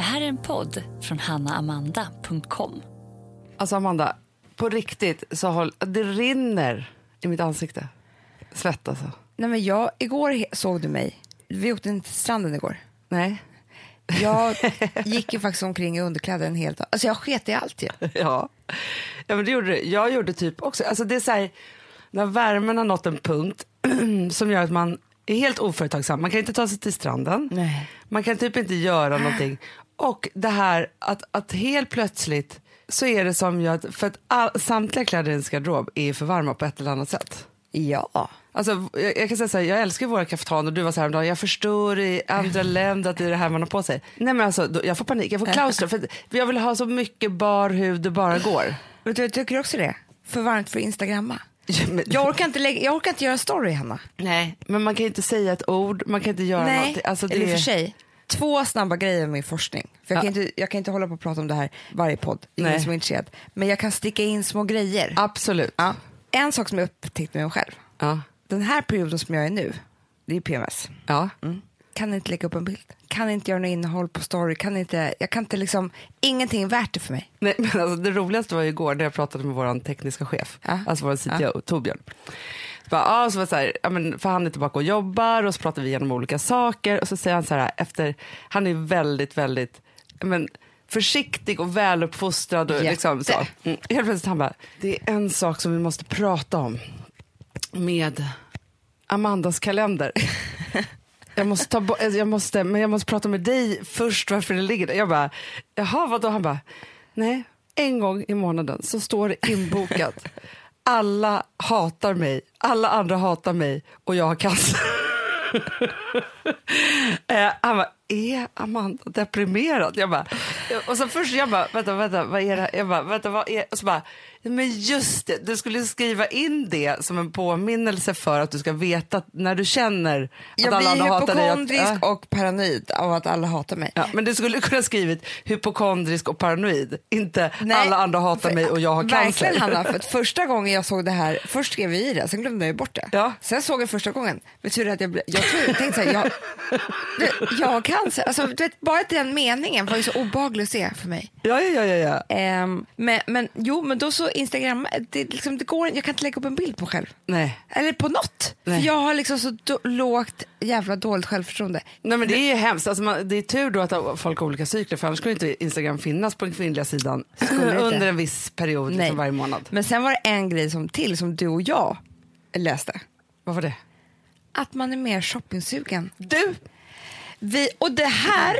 Det här är en podd från hannaamanda.com. Alltså Amanda, på riktigt så håll, det rinner i mitt ansikte. Svett alltså. Nej, men jag, igår såg du mig. Vi åkte inte till stranden igår. Nej. Jag gick ju faktiskt omkring i underkläder en hel dag. Alltså jag sket i allt ju. Ja. ja, men det gjorde det. Jag gjorde typ också. Alltså det är så här, när värmen har nått en punkt som gör att man är helt oföretagsam. Man kan inte ta sig till stranden. Nej. Man kan typ inte göra någonting. Och det här att, att helt plötsligt så är det som jag, för att all, samtliga kläder i ens garderob är för varma på ett eller annat sätt. Ja. Alltså, jag, jag kan säga så här, jag älskar våra kaftan och du var så här häromdagen, jag förstår i andra länder att det är det här man har på sig. Nej men alltså, då, jag får panik, jag får klaustro, för att jag vill ha så mycket bar hud det bara går. Vet du, jag tycker också det. För varmt för Instagramma. Ja, men- Jag orkar inte, lägga, jag orkar inte göra story, Hanna. Nej, men man kan inte säga ett ord, man kan inte göra Nej, någonting. Alltså, det eller för sig. Två snabba grejer med min forskning. För jag, Ja. kan inte, jag kan inte hålla på och prata om det här varje podd. Ingen Nej. som är intresserad. Men jag kan sticka in små grejer. Absolut. Ja. En sak som jag upptäckt med mig själv. Ja. Den här perioden som jag är nu, det är PMS. ja. Mm. Kan inte lägga upp en bild. Kan inte göra något innehåll på story. Kan inte, jag kan inte liksom, ingenting är värt det för mig. Nej, men alltså, det roligaste var ju igår när jag pratade med vår tekniska chef, Ja. alltså vår CTO, Torbjörn. Så bara, ah, så var så här, ja, men, för han är tillbaka och jobbar och så pratar vi igenom olika saker och så säger han så här, efter, han är väldigt, väldigt ja, men, försiktig och väluppfostrad. Och Jätte. liksom, så. Mm. Helt plötsligt han bara, det är en sak som vi måste prata om med Amandas kalender. Jag måste ta bo- alltså, jag måste, men jag måste prata med dig först varför det ligger där. Jag bara, jaha vadå? Han bara, nej, en gång i månaden så står det inbokat. Alla hatar mig, alla andra hatar mig och jag har cancer. eh, han bara, är Amanda deprimerad? Jag bara, och så först jag bara, vänta, vänta, vad är det här? Jag bara, vänta, vad är Och så bara, men just det, du skulle skriva in det som en påminnelse för att du ska veta att när du känner att Jag alla andra blir hatar dig. att- hypokondrisk ja. och paranoid av att alla hatar mig. Ja, men du skulle kunna skrivit hypokondrisk och paranoid, inte Nej, alla andra hatar för- mig och jag har cancer. Verkligen Hanna, för att första gången jag såg det här, först skrev vi i det, sen glömde jag bort det. Ja. Sen såg jag första gången, betyder det att jag, blev- jag, tror, jag tänkte så här, jag, jag har cancer. Alltså, du vet, bara den meningen var ju så obehaglig att se för mig. Ja, ja, ja, ja. Ehm, men, men jo, men då så Instagram, det, liksom, det går, jag kan inte lägga upp en bild på själv. Nej. Eller på något. Nej. För jag har liksom så då, lågt jävla dåligt självförtroende. Nej, men det är ju hemskt. Alltså, man, det är tur då att folk har olika cykler för annars skulle inte Instagram finnas på den kvinnliga sidan under en viss period liksom varje månad. Men sen var det en grej som till som du och jag läste. Vad var det? Att man är mer shoppingsugen. Du! Vi, och det här,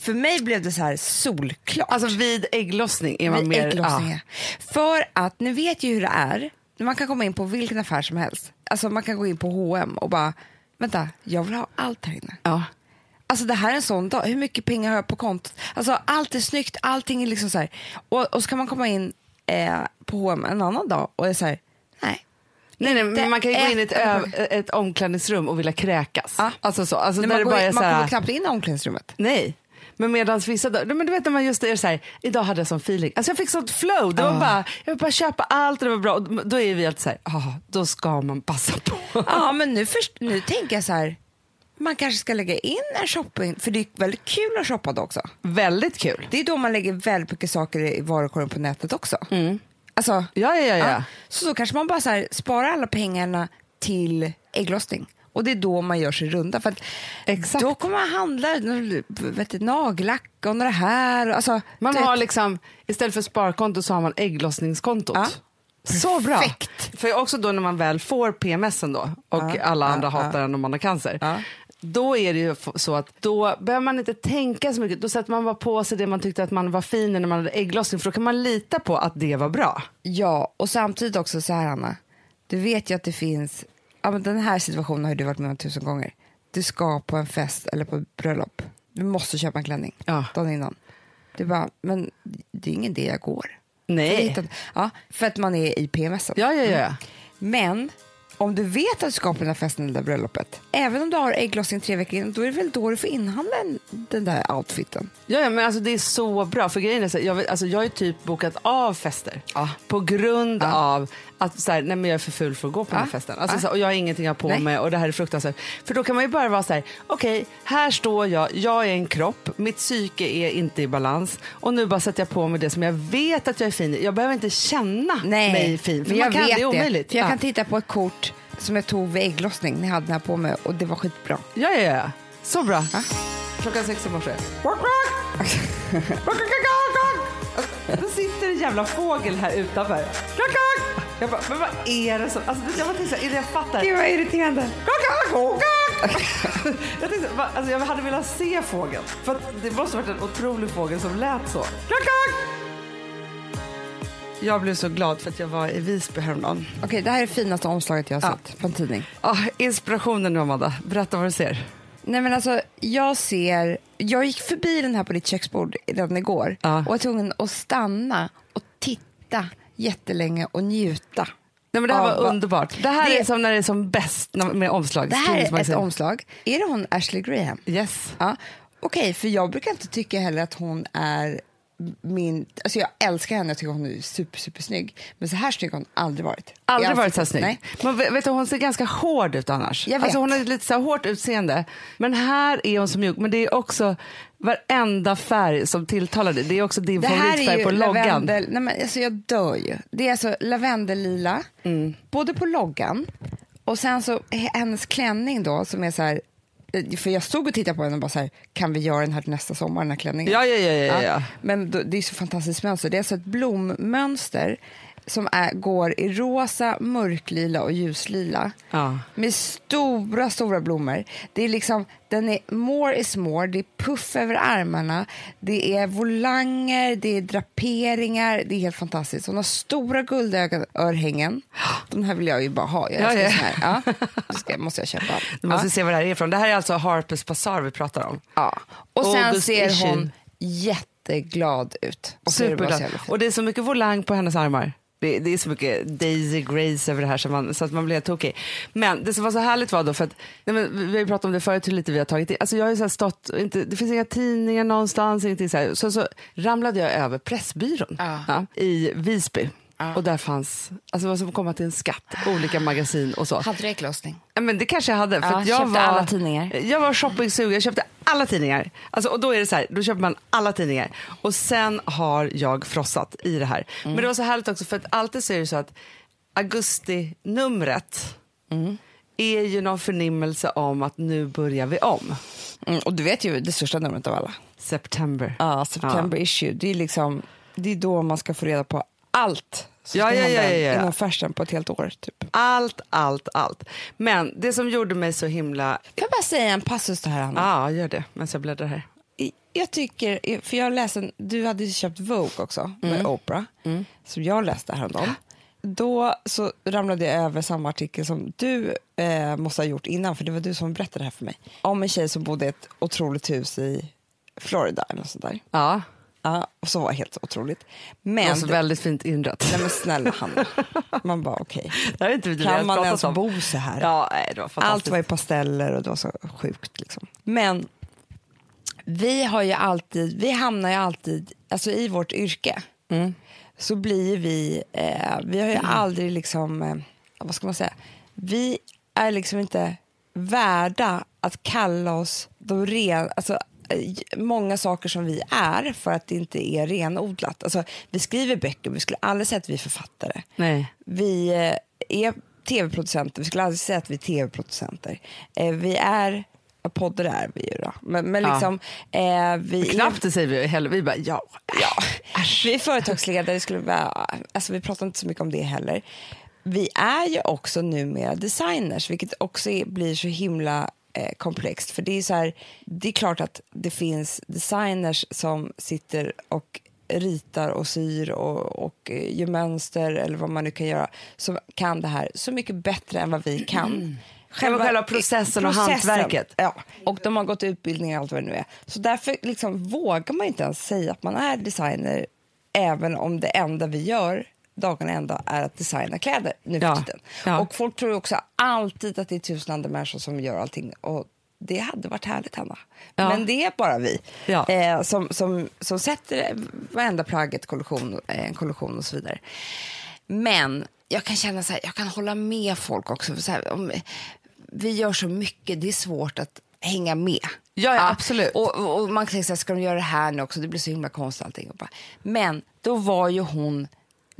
för mig blev det så här solklart. Alltså vid ägglossning är man Vid mer... ägglossningen. För att ni vet ju hur det är. Man kan komma in på vilken affär som helst. Alltså man kan gå in på H&M och bara, vänta, jag vill ha allt här inne. Ja. Alltså det här är en sån dag. Hur mycket pengar har jag på kontot? Alltså allt är snyggt, allting är liksom så här. Och, och så kan man komma in eh, på H&M en annan dag och är så här, nej. Nej, nej, men man kan ju gå in i ett, ett omklädningsrum och vilja kräkas. Ja. Alltså så. Alltså Nej, man går, man kommer knappt in i omklädningsrummet. Nej. Men medan vissa dagar, men du vet när man just är så här, idag hade jag sån feeling. Alltså jag fick sånt flow. Det var Ah. bara, jag vill bara köpa allt och det var bra. Och Då är vi alltid så här, ah, då ska man passa på. Ja, men nu, först, nu tänker jag så här, man kanske ska lägga in en shopping, för det är väldigt kul att shoppa då också. Väldigt kul. Det är då man lägger väldigt mycket saker i varukorgen på nätet också. Alltså, Ja, ja, ja. ja. Så då kanske man bara så här, sparar alla pengarna till ägglossning. Och det är då man gör sig runda. För Exakt. Då kommer man handla vet du, nagellack och det här. Alltså, Man har liksom, istället för sparkonto så har man ägglossningskontot. Ja. Så bra. Perfekt. För också då när man väl får PMS då och Ja, alla andra ja. hatar en om man har cancer. Då är det ju så att då behöver man inte tänka så mycket. Då sätter man bara på sig det man tyckte att man var fin i när man hade ägglossning. För då kan man lita på att det var bra. Ja, och samtidigt också så här Anna. Du vet ju att det finns, ja men den här situationen har du varit med om tusen gånger. Du ska på en fest eller på ett bröllop. Du måste köpa en klänning Ja. dagen innan. Du bara, men det är ingen idé jag går. För, Nej. hittar- ja, för att man är i PMS. Ja, ja, ja. Men om du vet att du ska på den här festen eller det där bröllopet, även om du har ägglossning tre veckor innan, då är det väl då du får inhandla en- den där outfiten. Ja, ja, men alltså det är så bra. För grejen är så, jag, vet- alltså, jag har ju typ bokat av fester Ja. på grund Ja. av Att så här, nej men jag är för ful för att gå på den här festen. Alltså, så här, och jag har ingenting att ha på Nej. mig och det här är fruktansvärt. För då kan man ju bara vara så här, okej, här står jag, jag är en kropp, mitt psyke är inte i balans och nu bara sätter jag på mig det som jag vet att jag är fin i. Jag behöver inte känna Nej, mig fin, för men man jag kan, vet det är omöjligt. För jag ja. kan titta på ett kort som jag tog vid ägglossning. Ni hade den här på mig och det var skitbra. ja, ja, ja. Så bra. Klockan sex i morse. Då sitter en jävla fågel här utanför. Jag bara, men vad är det som... Alltså, jag bara tänkte så här, jag fattar. Gud vad irriterande. Jag, tänkte, alltså, jag hade velat se fågeln. För att det måste varit en otrolig fågel som lät så. Jag blev så glad för att jag var i Visby häromdagen. Okej, det här är det finaste omslaget jag har Ja. sett på en tidning. Ah, inspirationen nu, Amanda. Berätta vad du ser. Nej men alltså, jag ser... Jag gick förbi den här på ditt köksbord redan igår Ja. och var tvungen att stanna och titta jättelänge och njuta. Nej, men det här var underbart. Det här Det- är som när det är som bäst med omslag. Det här är ett omslag. Är det hon Ashley Graham? Yes. Ja. Okej, för jag brukar inte tycka heller att hon är min... Alltså jag älskar henne, jag tycker hon är super, super snygg. Men så här snygg har hon aldrig varit. Aldrig varit så här snygg. Men vet du, hon ser ganska hård ut annars. Jag vet. Alltså, hon har lite så här hårt utseende. Men här är hon så mjuk. Men det är också varenda färg som tilltalar dig. Det är också din Det här favoritfärg på loggan. lavendel... Nej men alltså jag dör ju. Det är alltså lavendellila, Mm. både på loggan och sen så hennes klänning då som är så här... eh, För jag stod och tittade på den och bara så här, kan vi göra den här till nästa sommar, den här klänningen? Ja, ja, ja, ja, ja. Men då, det är så fantastiskt mönster. Det är alltså ett blommönster som är, går i rosa, mörklila och ljuslila. Ja. Med stora, stora blommor. Det är liksom, den är more is more, det är puff över armarna, det är volanger, det är draperingar, det är helt fantastiskt. Hon har stora guldörhängen. De här vill jag ju bara ha. Jag Ja, älskar ja. här. Ja, det ska, måste jag köpa. Du måste ja. se vad det här är ifrån. Det här är alltså Harpers Bazaar vi pratar om. Ja. Och sen August ser hon jätteglad ut. Och Superglad. Och det är så mycket volang på hennes armar. Det, det är så mycket Daisy Grace över det här så, man, så att man blir helt tokig. Men det som var så härligt var då, för att, nej men, vi har ju pratat om det förut hur lite vi har tagit in. Alltså jag har ju så här stått, inte, det finns inga tidningar någonstans, ingenting så, här. så Så ramlade jag över Pressbyrån Ja. i Visby. Och där fanns, alltså var som komma till en skatt, olika magasin och så. Hade du ägglossning? Ja, men det kanske jag hade. För att jag köpte var, alla tidningar. Jag var shoppingsugen, jag köpte alla tidningar. Alltså, och då är det så här, då köper man alla tidningar. Och sen har jag frossat i det här. Mm. Men det var så härligt också för att alltid så är det så att augusti-numret Mm. är ju någon förnimmelse om att nu börjar vi om. Mm, och du vet ju det största numret av alla. September. Ja, September issue. Det är, liksom, det är då man ska få reda på allt som Ja, ja, ja, ja, ja. inom fashion på ett helt år. Typ. Allt, allt, allt. Men det som gjorde mig så himla... Kan jag bara säga en passus det här, Anna? Ja, gör det medan jag bläddrar här. Jag tycker, för jag läste, du hade ju köpt Vogue också med Mm. Oprah, som jag läste häromdagen. Då så ramlade jag över samma artikel som du eh, måste ha gjort innan, för det var du som berättade det här för mig. Om en tjej som bodde i ett otroligt hus i Florida eller något sånt där. Ja, Ja, och så var helt otroligt. det Men, var så väldigt fint inrett. nej men snälla Hanna, man bara okej. Det vi Kan man ens om. bo så här? Ja, nej, det var. Allt var i pasteller och det var så sjukt. Liksom. Men vi har ju alltid, vi hamnar ju alltid, alltså i vårt yrke, så blir vi, eh, vi har ju aldrig liksom, eh, vad ska man säga, vi är liksom inte värda att kalla oss de ren, alltså många saker som vi är för att det inte är renodlat. Alltså, vi skriver böcker, vi skulle aldrig säga att vi är författare. Nej. Vi eh, är tv-producenter, vi skulle aldrig säga att vi är tv-producenter. Eh, Vi är, ja, poddar är vi ju då, men, men Ja. liksom eh, vi Knappt det säger vi heller. Vi bara ja. ja, vi är företagsledare, skulle vara, alltså vi pratar inte så mycket om det heller. Vi är ju också numera designers, vilket också är, blir så himla eh, komplext. För det är så här, det är klart att det finns designers som sitter och ritar och syr och, och eh, gör mönster eller vad man nu kan göra som kan det här så mycket bättre än vad vi kan. Själva- själva processen och hantverket. Ja, och de har gått utbildningar och allt vad det nu är. Så därför liksom vågar man inte ens säga att man är designer även om det enda vi gör dagarna ända är att designa kläder nu Ja, för tiden. ja. Och folk tror också alltid att det är tusen andra människor som gör allting. Och det hade varit härligt, Hanna. Ja. Men det är bara vi Ja. eh, som, som, som sätter varenda plagg i ett kollektion, eh, en kollektion och så vidare. Men jag kan känna så här, jag kan hålla med folk också. För så här, om, vi gör så mycket, det är svårt att hänga med. Ja, ja, absolut. Och, och, och man kan säga, ska de göra det här nu också? Det blir så himla konstigt allting. Men då var ju hon,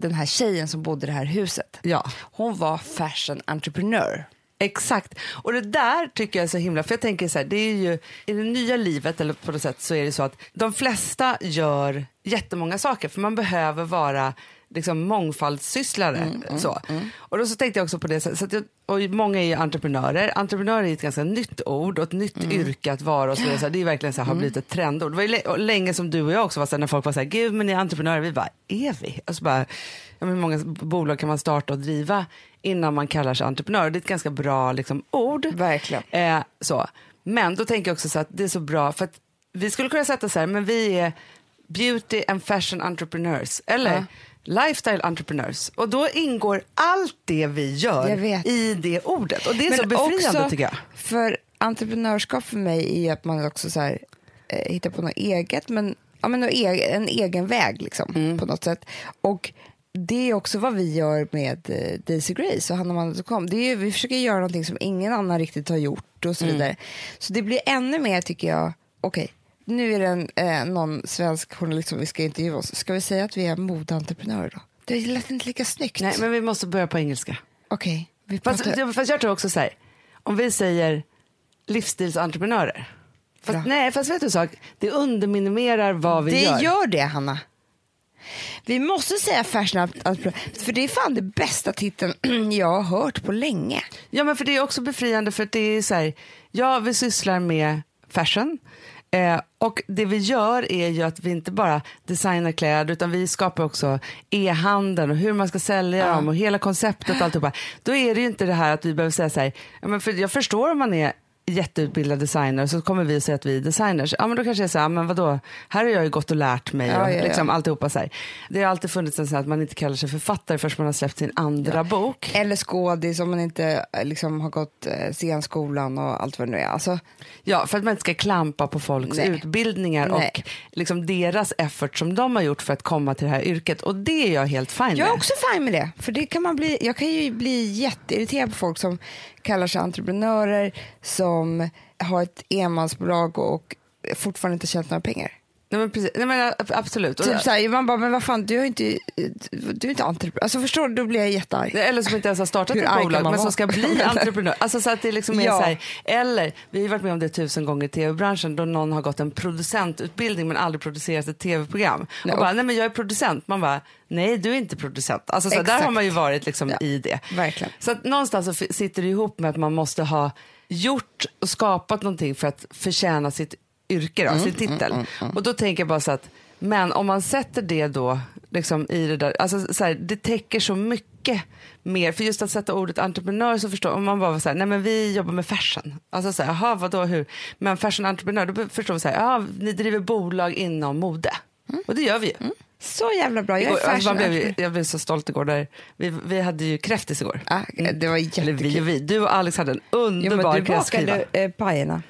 den här tjejen som bodde i det här huset, Ja. hon var fashion entreprenör. Exakt. Och det där tycker jag är så himla, för jag tänker så här, det är ju i det nya livet eller på något sätt så är det så att de flesta gör jättemånga saker för man behöver vara liksom mångfaldssysslare. så. Och då så tänkte jag också på det, så att jag, och många är ju entreprenörer. Entreprenörer är ett ganska nytt ord och ett nytt yrke att vara och så. Så det är verkligen så här, har blivit ett trendord. Det var ju länge som du och jag också var så här, när folk var så här, gud men ni är entreprenörer, vi bara, är vi? Och så bara, ja, hur många bolag kan man starta och driva innan man kallar sig entreprenör? Det är ett ganska bra liksom, ord. Verkligen. Eh, så. Men då tänker jag också så att det är så bra, för att vi skulle kunna sätta så här, men vi är beauty and fashion entrepreneurs, eller Ja. Lifestyle entrepreneurs. Och då ingår allt det vi gör i det ordet. Och det är så Men befriande också tycker jag. För entreprenörskap för mig är att man också så här, eh, hittar på något eget, men, ja, men en egen väg liksom, Mm. på något sätt. Och det är också vad vi gör med eh, Daisy Grace och är ju, vi försöker göra någonting som ingen annan riktigt har gjort och så Mm. vidare. Så det blir ännu mer tycker jag, okej, nu är det en, eh, någon svensk journalist som vi ska intervjua oss. Ska vi säga att vi är modeentreprenörer då? Det lät inte lika snyggt. Nej, men vi måste börja på engelska. Okej, vi Fast, pratar... fast jag tror också så här, om vi säger livsstilsentreprenörer. Fast, Bra. nej, fast vet du en sak? Det underminimerar vad vi det gör. gör. det, Hanna. Vi måste säga fashion för det är fan det bästa titeln jag har hört på länge. Ja, men för det är också befriande för att det är så här, ja, vi sysslar med fashion. Eh, och det vi gör är ju att vi inte bara designar kläder utan vi skapar också e-handeln och hur man ska sälja dem och hela konceptet och alltihopa. Då är det ju inte det här att vi behöver säga så här, ja, men för jag förstår om man är jätteutbildad designer så kommer vi säga att vi är designers. Ja men då kanske jag säger, men vadå, här har jag ju gått och lärt mig Ja, och ja, ja. liksom alltihopa så här. Det har alltid funnits en sån här att man inte kallar sig författare förrän man har släppt sin andra bok. Eller skådis om man inte eh, liksom, har gått eh, scenskolan och allt vad det nu är. Alltså, Ja, för att man inte ska klampa på folks Nej. utbildningar Nej. och liksom deras effort som de har gjort för att komma till det här yrket. Och det är jag helt fine jag är med. också fine med det. För det kan man bli, jag kan ju bli jätteirriterad på folk som kallar sig entreprenörer som har ett enmansbolag och fortfarande inte tjänat några pengar. Nej, men precis. Nej, men ab- absolut. Typ såhär, man bara, men vad fan, du är inte, du är inte entreprenör. Alltså förstår du, då blir jag jättearg. Eller som inte ens har startat Hur ett bolag men som ska bli entreprenör. Alltså så att det liksom är Ja. så här, eller, vi har ju varit med om det tusen gånger i tv-branschen då någon har gått en producentutbildning men aldrig producerat ett tv-program. Nej, Och bara, nej men jag är producent. Man bara, nej du är inte producent. Alltså så här, där har man ju varit liksom Ja, i det. verkligen. Så att någonstans så sitter det ihop med att man måste ha gjort och skapat någonting för att förtjäna sitt yrke, Mm, då, sin titel. Och då tänker jag bara så att, men om man sätter det då liksom i det där, alltså så här, det täcker så mycket mer, för just att sätta ordet entreprenör så förstår om man bara så här, nej men vi jobbar med fashion. Alltså så här, jaha vadå hur, men fashion entreprenör, då förstår vi så här, ja ni driver bolag inom mode. Och det gör vi ju. Så jävla bra. Jag är Igår, alltså blev, fashion jag blev så stolt igår, där vi, vi hade ju kräftis igår. Ja, det var Eller vi jättekul. och vi, du och Alex hade en underbar men du bakade eh, pajerna.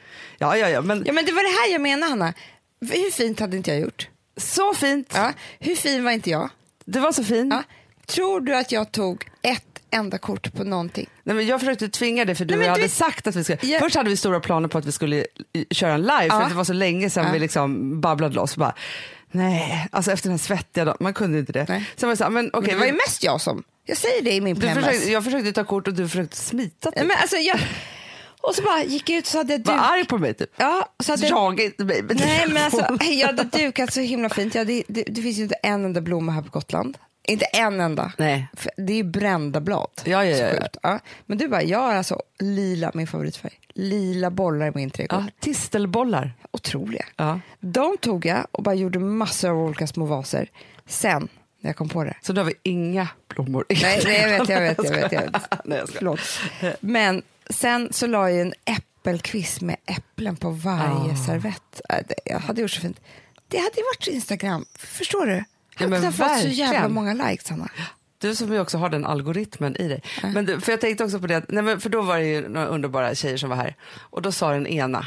Ja, ja, ja, men Ja, men det var det här jag menar, Hanna. Hur fint hade inte jag gjort? så fint. Ja. Hur fin var inte jag? Det var så fint. Ja. Tror du att jag tog ett enda kort på någonting? Nej, men jag försökte tvinga dig för du Nej, men jag du hade sagt att vi skulle. Ja. Först hade vi stora planer på att vi skulle i- köra en live Ja. för att det var så länge sedan Ja. vi liksom babblade loss. Bara, nej, alltså efter den här svettiga dagen, man kunde inte det. Nej. Sen var det så här, men Men okej. det var ju mest jag som... Jag säger det i min du PMS. försökte, jag försökte ta kort och du försökte smita. Typ. men alltså, jag... Och så bara gick jag ut så hade jag Var duk... arg på mig typ. Ja, så hade... Jag inte mig. Men Nej men alltså, jag hade dukat så himla fint. Jag hade, det, det finns ju inte en enda blomma här på Gotland. Inte en enda. Nej. För Det är ju brända blad. Ja, ja, ja, ja. Men du bara, jag har alltså lila, min favoritfärg. Lila bollar i min trädgård. Ja, tistelbollar. Otroliga. Ja. De tog jag och bara gjorde massor av olika små vaser. Sen, när jag kom på det. Så då har vi inga blommor. Nej, nej jag vet, jag vet, jag vet. Jag vet. Nej, jag ska. Förlåt. Men sen så la jag en äppelkvist med äpplen på varje Ah. servett. Äh, Jag hade gjort så fint. Det hade ju varit Instagram, förstår du? Jag Ja, hade men kunnat fått så jävla många likes, Hanna. Du som ju också har den algoritmen i dig. Men du, för jag tänkte också på det, nej men för då var det ju några underbara tjejer som var här och då sa den ena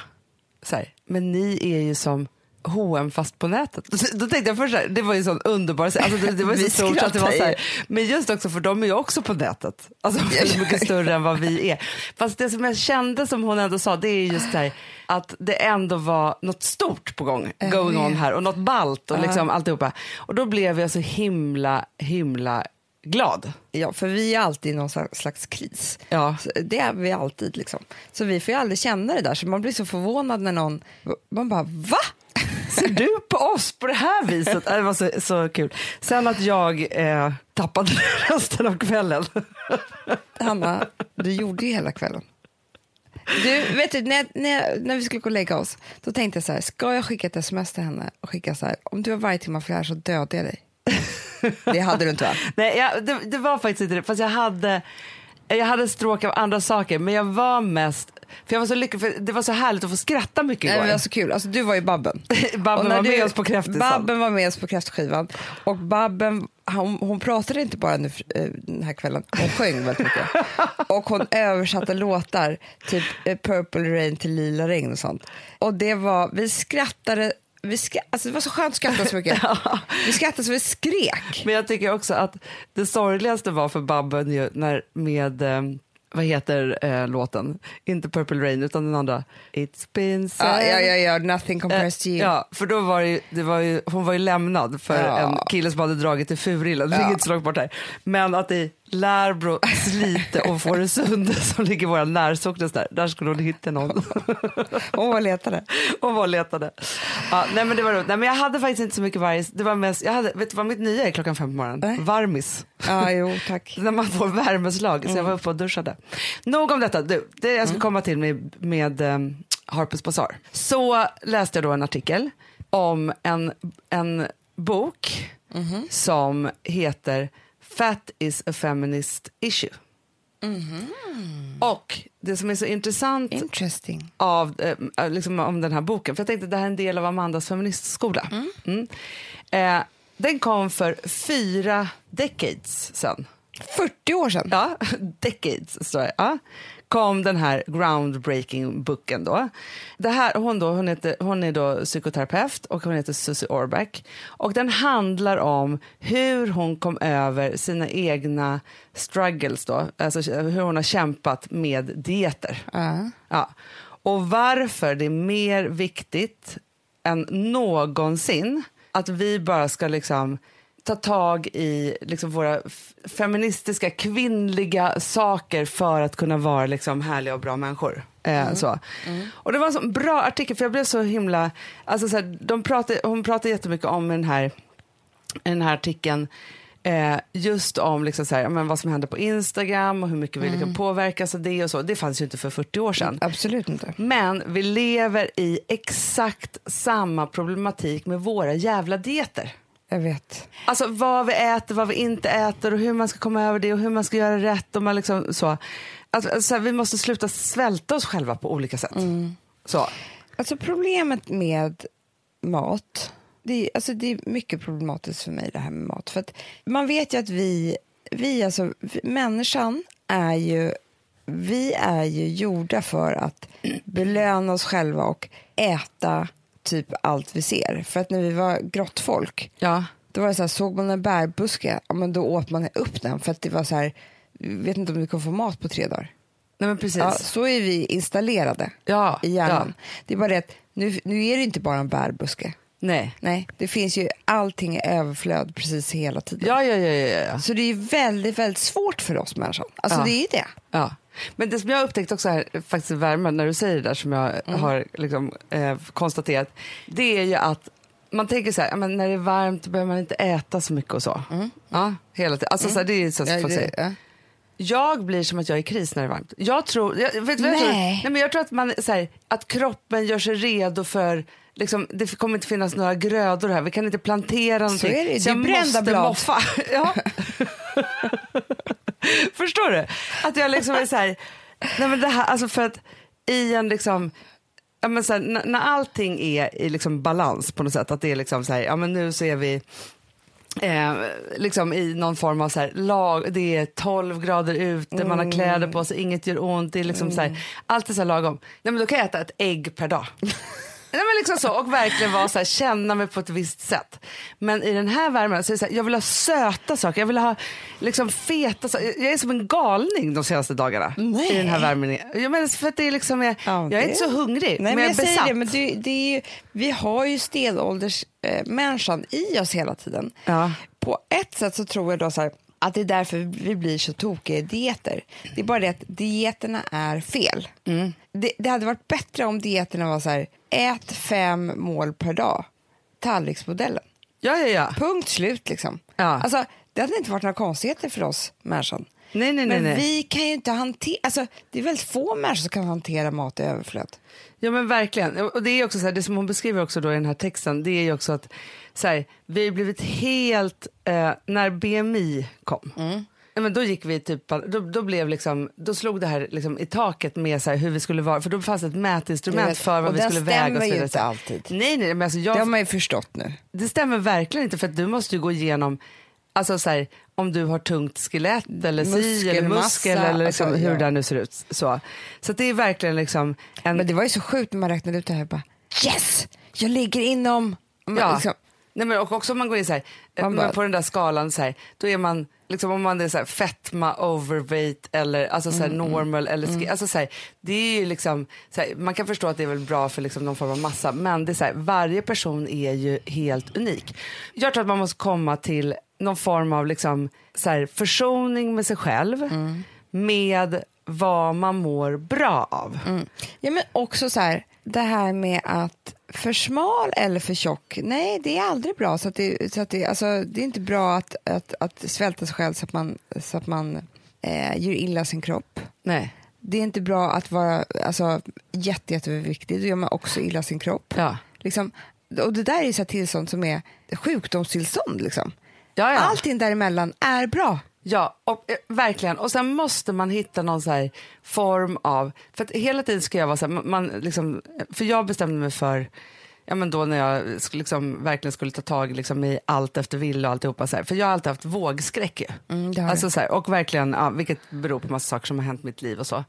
så här, men ni är ju som H&M fast på nätet. Då tänkte jag först här, det var ju sån underbar, alltså det, det var så stort att det var så här, men just också för de är ju också på nätet. Alltså väldigt mycket större än vad vi är. Fast det som jag kände som hon ändå sa, det är just det här att det ändå var något stort på gång, going on här och något balt och liksom alltihopa. Och då blev jag så himla, himla glad. Ja, för vi är alltid i någon slags, slags kris. Ja. Så det är vi alltid. Liksom. Så vi får ju aldrig känna det där. Så man blir så förvånad när någon... Man bara, va? Ser du på oss på det här viset? Det var så, så kul. Sen att jag eh, tappade resten av kvällen. Hanna, du gjorde ju hela kvällen. Du, vet du, när, när, när vi skulle gå och lägga oss, då tänkte jag så här, ska jag skicka ett sms till henne och skicka så här, om du har varje timme för det här så dödar jag dig. Det hade du inte va? Nej, jag, det, det var faktiskt inte det. Fast jag hade, jag hade stråk av andra saker. Men jag var mest... För jag var så lycklig, för det var så härligt att få skratta mycket Nej, igår. men det var så kul. Alltså, du var ju Babben. Babben var med du- oss på kräftisdagen. Babben var med oss på kräftskivan. Och Babben, hon, hon pratade inte bara nu, eh, den här kvällen, hon sjöng väldigt mycket. Och hon översatte låtar, typ eh, Purple Rain till Lila regn och sånt. Och det var, vi skrattade, vi skra, alltså det var så skönt att skratta så mycket. Vi skrattade så vi skrek. Men jag tycker också att det sorgligaste var för Babben ju när med, eh, vad heter eh, låten? Inte Purple Rain utan den andra. It's been said. Ja, ja, ja, ja, nothing Eh, compares to you. Ja, för då var det, ju, det var ju, hon var ju lämnad för Ja. en kille som hade dragit till Furillen. Det Ja. långt bort här. Men att i Lärbro, Slite och Fårösund som ligger i våra närsocknes där, där skulle hon hitta någon. Hon var letade. och var letade. Ja, nej men det var roligt. Nej, men jag hade faktiskt inte så mycket varg. Det var mest, jag hade, vet du vad mitt nya är klockan fem på morgonen? Nej. Varmis. Ja, jo, tack. När man får värmeslag. Så jag var uppe och duschade. Nog om detta. Du, det jag ska komma till med, med um, Harper's Bazaar. Så läste jag då en artikel om en, en bok som heter Fat is a feminist issue. Och det som är så intressant av, eh, liksom om den här boken. För jag tänkte att det här är en del av Amandas feministskola. Mm. Eh, den kom för fyra decades sedan. 40 år sedan. Ja, decades står det. Ja. Kom den här groundbreaking boken då. Det här, hon, då, hon, heter, hon är då psykoterapeut och hon heter Susie Orback. Och den handlar om hur hon kom över sina egna struggles då. Alltså hur hon har kämpat med dieter. Ja. Ja. Och varför det är mer viktigt än någonsin att vi bara ska liksom ta tag i liksom våra feministiska, kvinnliga saker för att kunna vara liksom härliga och bra människor. Eh, så. Och det var en sån bra artikel, för jag blev så himla... Alltså så här, de pratade, hon pratade jättemycket om den här, den här artikeln Eh, just om liksom så här, men vad som händer på Instagram och hur mycket vi liksom påverkas av det och så. Det fanns ju inte för 40 år sedan. Absolut inte. Men vi lever i exakt samma problematik med våra jävla dieter. Jag vet. Alltså vad vi äter, vad vi inte äter och hur man ska komma över det och hur man ska göra rätt. Och man liksom, så. Alltså, alltså, vi måste sluta svälta oss själva på olika sätt. Så. Alltså problemet med mat, det är, alltså det är mycket problematiskt för mig det här med mat. För att man vet ju att vi, vi alltså, människan är ju, vi är ju gjorda för att belöna oss själva och äta typ allt vi ser. För att när vi var grottfolk, Ja. då var det så här, såg man en bärbuske, ja, men då åt man upp den för att det var så här, vet inte om du kan få mat på tre dagar. Nej men precis. Ja, så är vi installerade Ja, i hjärnan. ja. Det är bara det att nu, nu är det inte bara en bärbuske. Nej. Nej, det finns ju allting i överflöd precis hela tiden. Ja, ja, ja, ja, ja. Så det är väldigt, väldigt svårt för oss människor. Alltså Ja. det är det. Ja. Men det som jag har upptäckt också här, faktiskt i värmen, när du säger det där som jag har liksom, eh, konstaterat, det är ju att man tänker så här, men när det är varmt behöver man inte äta så mycket och så. Ja, hela tiden. Alltså, så här, det är så folk det- säger. ja. Jag blir som att jag är i kris när det är varmt. Jag tror, jag, vet, du vad jag tror? Nej. Men jag tror att, man, så här, att kroppen gör sig redo för Liksom, det kommer inte finnas några grödor här, vi kan inte plantera någonting. är det, det är brända blad. moffa. Ja. Förstår du? Att jag liksom är så här, nej men det här, alltså för att i en liksom, ja men så här, när, när allting är i liksom balans på något sätt, att det är liksom så här, ja men nu så är vi Eh, liksom i någon form av så här, lag, det är 12 grader ute, man har kläder på sig, inget gör ont, det är liksom så här, allt är så här lagom. Nej men då kan jag äta ett ägg per dag. Nej, men liksom så, och verkligen vara så här, känna mig på ett visst sätt. Men i den här värmen så är det så här, jag vill ha söta saker, jag vill ha liksom feta saker. Jag är som en galning de senaste dagarna Nej. i den här värmen. Jag menar, för att det är liksom, jag, Ja, jag är inte så hungrig, Nej, men jag är säger besatt. det, men det, det är vi har ju stenåldersmänniskan i oss hela tiden. Ja. På ett sätt så tror jag då så här, att det är därför vi blir så tokiga i dieter. Det är bara det att dieterna är fel. Mm. Det, det hade varit bättre om dieterna var så här, ät fem mål per dag, tallriksmodellen. Ja, ja, ja. Punkt slut liksom. Ja. Alltså, det hade inte varit några konstigheter för oss människan. Nej, nej, nej. Men nej. vi kan ju inte hantera, alltså, det är väldigt få människor som kan hantera mat i överflöd. Ja men verkligen. Och det är också så här, det som hon beskriver också då i den här texten, det är ju också att så här, vi har blivit helt, eh, när BMI kom, ja, men då gick vi typ, då, då blev liksom, då slog det här liksom i taket med så hur vi skulle vara, för då fanns ett mätinstrument vet. för vad vi den skulle väga. stämmer Och så ju vidare. inte alltid. Nej, nej, men alltså jag, Det har man ju förstått nu. det stämmer verkligen inte för att du måste ju gå igenom Alltså så här, om du har tungt skelett eller si eller muskel eller liksom, alltså, hur ja. det nu ser ut. Så, så det är verkligen liksom en Men det var ju så sjukt när man räknade ut det här. Bara, yes, jag ligger inom... Man, Ja. liksom, Nej, men och också om man går in så här, Man bara- på den där skalan så här, då är man, liksom, om man är så här, fetma, overweight eller alltså, så här, Mm, normal eller ski, alltså, så här, det är ju liksom, så här, man kan förstå att det är väl bra för liksom, någon form av massa, men det är så här, varje person är ju helt unik. Jag tror att man måste komma till någon form av liksom, så här, försoning med sig själv, Mm. med vad man mår bra av. ja, men också så här, det här med att för smal eller för tjock, nej det är aldrig bra. Så att det, så att det, alltså, det är inte bra att, att, att svälta sig själv så att man, så att man eh, gör illa sin kropp. Nej. Det är inte bra att vara alltså, jätte, jätteviktig, då gör man också illa sin kropp. Ja. Liksom, och det där är så tillstånd som är sjukdomstillstånd. Liksom. Ja, ja. Allting däremellan är bra. Ja, och, eh, verkligen. Och sen måste man hitta någon så här form av... För att hela tiden ska jag vara så här, man, liksom, för jag bestämde mig för, ja men då när jag liksom, verkligen skulle ta tag liksom, i allt efter ville och alltihopa så här, för jag har alltid haft vågskräck. Mm, alltså, så här, och verkligen, ja, vilket beror på massa saker som har hänt i mitt liv och så.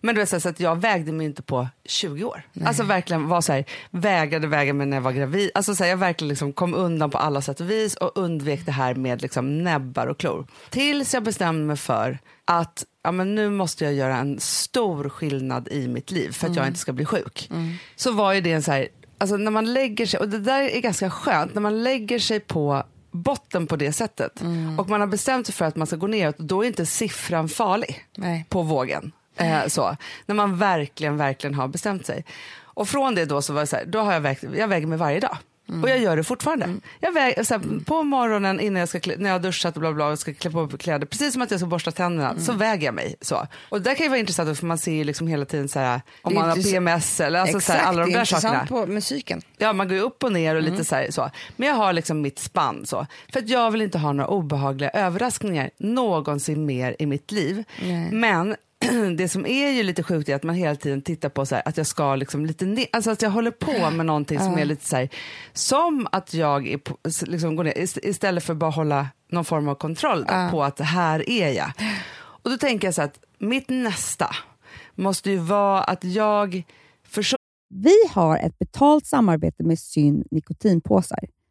Men du vet, så, här, så att jag vägde mig inte på 20 år. Alltså verkligen var så här, vägade väga mig när jag var gravid. Alltså så här, jag verkligen liksom kom undan på alla sätt och vis och undvek det här med liksom näbbar och klor. Tills jag bestämde mig för att ja, men nu måste jag göra en stor skillnad i mitt liv för att jag inte ska bli sjuk. Så var ju det en så här, alltså när man lägger sig, och det där är ganska skönt, när man lägger sig på botten på det sättet och man har bestämt sig för att man ska gå neråt, då är inte siffran farlig Nej. på vågen. Eh, så, när man verkligen, verkligen har bestämt sig. Och från det då så var det så här, då har jag vägt, jag väger mig varje dag. Och jag gör det fortfarande. Jag väger, så här, på morgonen innan jag ska klä, när jag har duschat och bla bla och ska klä på kläder, precis som att jag ska borsta tänderna, så väger jag mig. Så. Och det kan ju vara intressant för man ser ju liksom hela tiden så här, om Det är man har PMS eller alltså, så här, alla de det är där sakerna. intressant på musiken. Ja, man går ju upp och ner och lite så, här, så. Men jag har liksom mitt spann så. För att jag vill inte ha några obehagliga överraskningar någonsin mer i mitt liv. Nej. Men det som är ju lite sjukt är att man hela tiden tittar på så här, att jag ska liksom lite ner, alltså att jag håller på med någonting som är lite så här, som att jag är på, liksom går ner, ist- istället för bara hålla någon form av kontroll då, på att här är jag. Och då tänker jag så att mitt nästa måste ju vara att jag försöker Vi har ett betalt samarbete med Syn nikotinpåsar.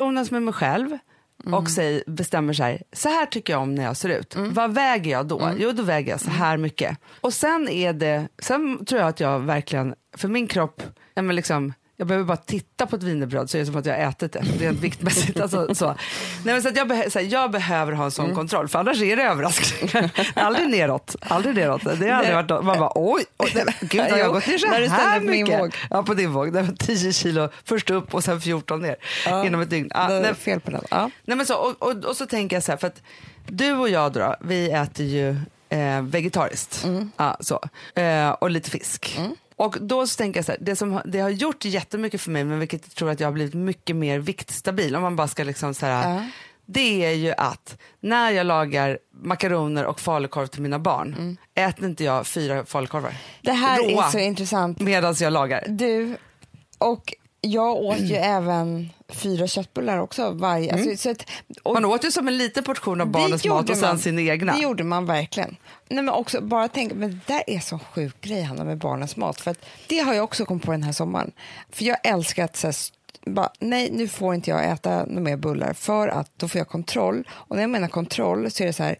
Jonas med mig själv och säg, bestämmer så här, så här tycker jag om när jag ser ut. Vad väger jag då? Jo, då väger jag så här mycket. Och sen är det, sen tror jag att jag verkligen, för min kropp, men liksom, jag behöver bara titta på ett wienerbröd så är det som att jag har ätit det, rent viktmässigt. Alltså, så. Nej, men så jag, så här, jag behöver ha en sån kontroll, för annars är det överraskningar. aldrig neråt. Aldrig neråt. Det har aldrig varit något- Man bara oj, oj nej, gud har jag gått ner så här på min mycket? våg. Ja, på din våg. Det var 10 kilo först upp och sen 14 ner inom ett dygn. Ja, det nej, fel på den. Ja. Nej, men så, och, och, och så tänker jag så här, för att du och jag då, vi äter ju eh, vegetariskt. Ja, så. Eh, och lite fisk. Och då så tänker jag så här, det som det har gjort jättemycket för mig, men vilket jag tror att jag har blivit mycket mer viktstabil, om man bara ska liksom så här, Ja. det är ju att när jag lagar makaroner och falukorv till mina barn, äter inte jag fyra falukorvar Det här Råa. är så intressant. medan jag lagar. Du, och jag åt ju även fyra köttbullar också varje. Alltså, så att, och Man åt ju som en liten portion av barnens mat och sen man. sin egna. Det gjorde man verkligen. Nej, men också bara tänka, men det där är så sjuk grej Hanna med barnens mat. För att det har jag också kommit på den här sommaren. För jag älskar att så här, bara, nej nu får inte jag äta några mer bullar för att då får jag kontroll. Och när jag menar kontroll så är det så här,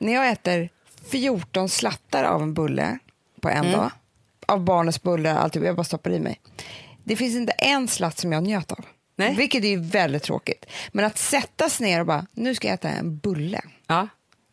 när jag äter 14 slattar av en bulle på en Mm. dag, av barnens bullar, alltihop, jag bara stoppar i mig. Det finns inte en slatt som jag njöt av. Nej. Vilket är väldigt tråkigt. Men att sätta sig ner och bara, nu ska jag äta en bulle. Ja.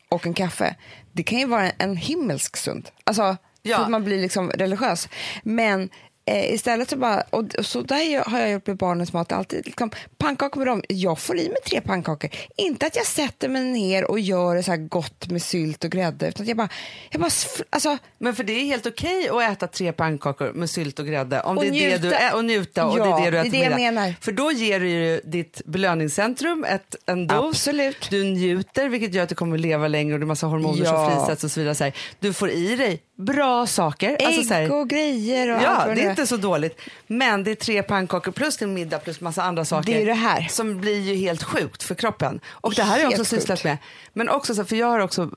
och en kaffe, det kan ju vara en, en himmelsk stund. Alltså, Ja. för att man blir liksom religiös. Men eh, istället så bara, och, och så där har jag gjort med barnens mat alltid. Liksom, pannkakor med dem, jag får i mig tre pannkakor. Inte att jag sätter mig ner och gör det så här gott med sylt och grädde, utan jag bara, jag bara alltså, Men för det är helt okej att äta tre pannkakor med sylt och grädde om Och det är det du njuta. ä- och njuta och det Ja, är det du det är äter det jag menar. För då ger du ju ditt belöningscentrum ett, en dos. Absolut. Du njuter vilket gör att du kommer leva längre och det är massa hormoner Ja. som frisätts och så vidare. Så här. Du får i dig bra saker. ägg Alltså så här, och grejer och allt Ja, vad det är är. Inte så dåligt. Men det är tre pannkakor plus en middag plus massa andra saker. Det är det här. Som blir ju helt sjukt för kroppen. Och det här har jag också sysslat med. Men också så, för jag har också,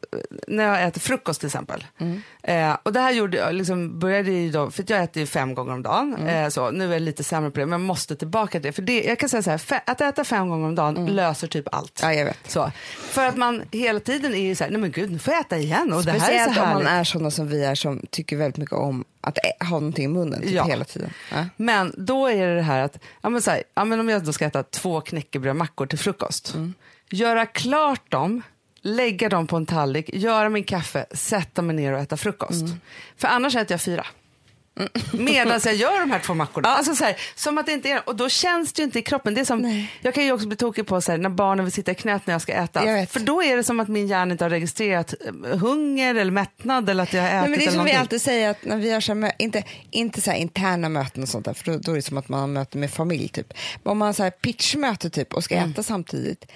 när jag äter frukost till exempel. Mm. Eh, och det här gjorde jag, liksom, började ju då, för jag äter ju fem gånger om dagen. Mm. Eh, så, nu är jag lite sämre på det, men jag måste tillbaka till det. För det, jag kan säga så här, fe, att äta fem gånger om dagen löser typ allt. Mm. Ja, jag vet. Så, för att man hela tiden är ju så här, nej men gud, nu får jag äta igen. Och det här är Speciellt så om man är sådana som vi är som tycker väldigt mycket om att ha någonting i munnen typ Ja. hela tiden. Ja. Men då är det det här att, ja men så här, ja men om jag då ska äta två knäckebrödmackor till frukost. Mm. Göra klart dem, lägga dem på en tallrik, göra min kaffe, sätta mig ner och äta frukost. Mm. För annars äter jag fyra. Medan jag gör de här två mackorna. Alltså så här, som att det inte är, och då känns det ju inte i kroppen. Det är som, jag kan ju också bli tokig på så här, när barnen vill sitta i knät när jag ska äta. Jag. För då är det som att min hjärna inte har registrerat eh, hunger eller mättnad eller att jag har ätit Nej, men det är som vi alltid säger, att när vi har så här, inte, inte så interna möten och sånt där, för då, då är det som att man har möten med familj. Typ. Men om man har så här pitchmöte typ, och ska Mm. äta samtidigt,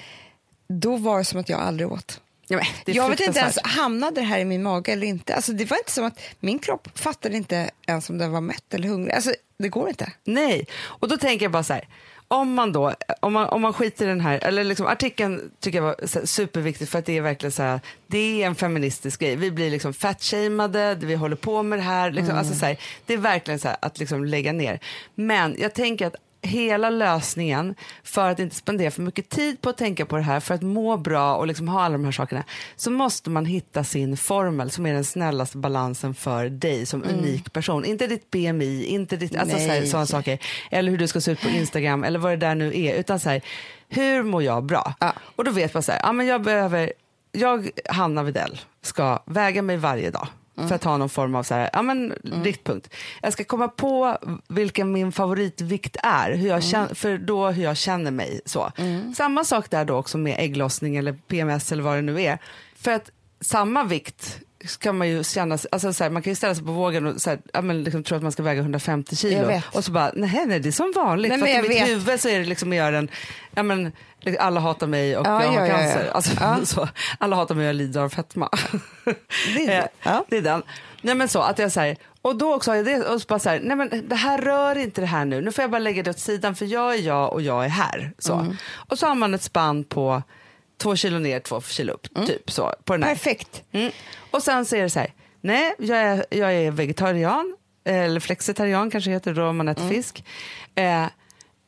då var det som att jag aldrig åt. Ja, Jag vet inte ens, hamnade det här i min mage eller inte? Alltså, det var inte som att min kropp fattade inte ens om den var mätt eller hungrig. Alltså, det går inte. Nej, och då tänker jag bara så här. Om man då, om man, om man skiter i den här, eller liksom artikeln tycker jag var superviktig för att det är verkligen så här, det är en feministisk grej. Vi blir liksom fatshameade, vi håller på med det här, liksom, alltså så här, det är verkligen så här att liksom lägga ner. Men jag tänker att hela lösningen för att inte spendera för mycket tid på att tänka på det här, för att må bra och liksom ha alla de här sakerna, så måste man hitta sin formel som är den snällaste balansen för dig som unik person. Inte ditt BMI, inte ditt, alltså så sådana saker, eller hur du ska se ut på Instagram eller vad det där nu är, utan så här, hur mår jag bra? Ja. Och då vet man så här, ja, men jag behöver, jag, Hanna Videll, ska väga mig varje dag. För att ha någon form av så här, ja, men, riktpunkt. Jag ska komma på vilken min favoritvikt är, hur jag känner, för då hur jag känner mig. Så. Samma sak där då också med ägglossning eller PMS eller vad det nu är. För att samma vikt ska man ju känna, sig- alltså så här, man kan ju ställa sig på vågen och så här, ja, men liksom, tro att man ska väga 150 Jag kilo och så bara, nej, nej det är som vanligt. Nej, för att i jag mitt vet. huvud så är det liksom mer en, ja, men, liksom, alla hatar mig och Ja, jag har ja, cancer. Alltså, Ja. så, alla hatar mig och jag lider av fetma. Det är det. Eh, det är den. Nej, men så, att jag, här, och då också har jag det, och så bara så här, nej men det här rör inte det här nu, nu får jag bara lägga det åt sidan för jag är jag och jag är här. Så. Mm. Och så har man ett spann på två kilo ner, två kilo upp, typ så. På den här. Perfekt. Mm. Och sen så är det så här, nej, jag är, jag är vegetarian, eller flexitarian kanske heter det då om man äter fisk. Eh,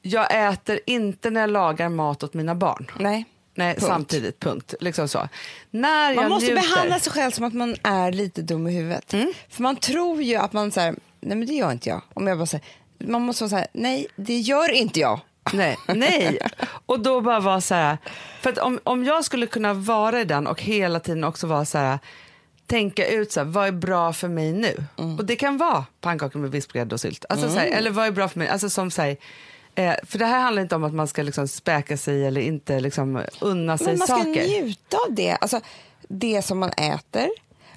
jag äter inte när jag lagar mat åt mina barn. Nej. Nej, Punkt. samtidigt, punkt. Liksom så. När Man måste njuter, behandla sig själv som att man är lite dum i huvudet. Mm. För man tror ju att man säger, nej men det gör inte jag. Om jag bara säger, man måste vara så här, nej det gör inte jag. Nej, nej. Och då bara vara så här, för att om, om jag skulle kunna vara i den och hela tiden också vara så här, tänka ut så här, vad är bra för mig nu? Och det kan vara pannkakor med vispgrädde och sylt. Alltså, så här, eller vad är bra för mig? Alltså som så här, eh, för det här handlar inte om att man ska liksom späka sig eller inte liksom unna sig Men man ska saker. njuta av det. Alltså, det som man äter.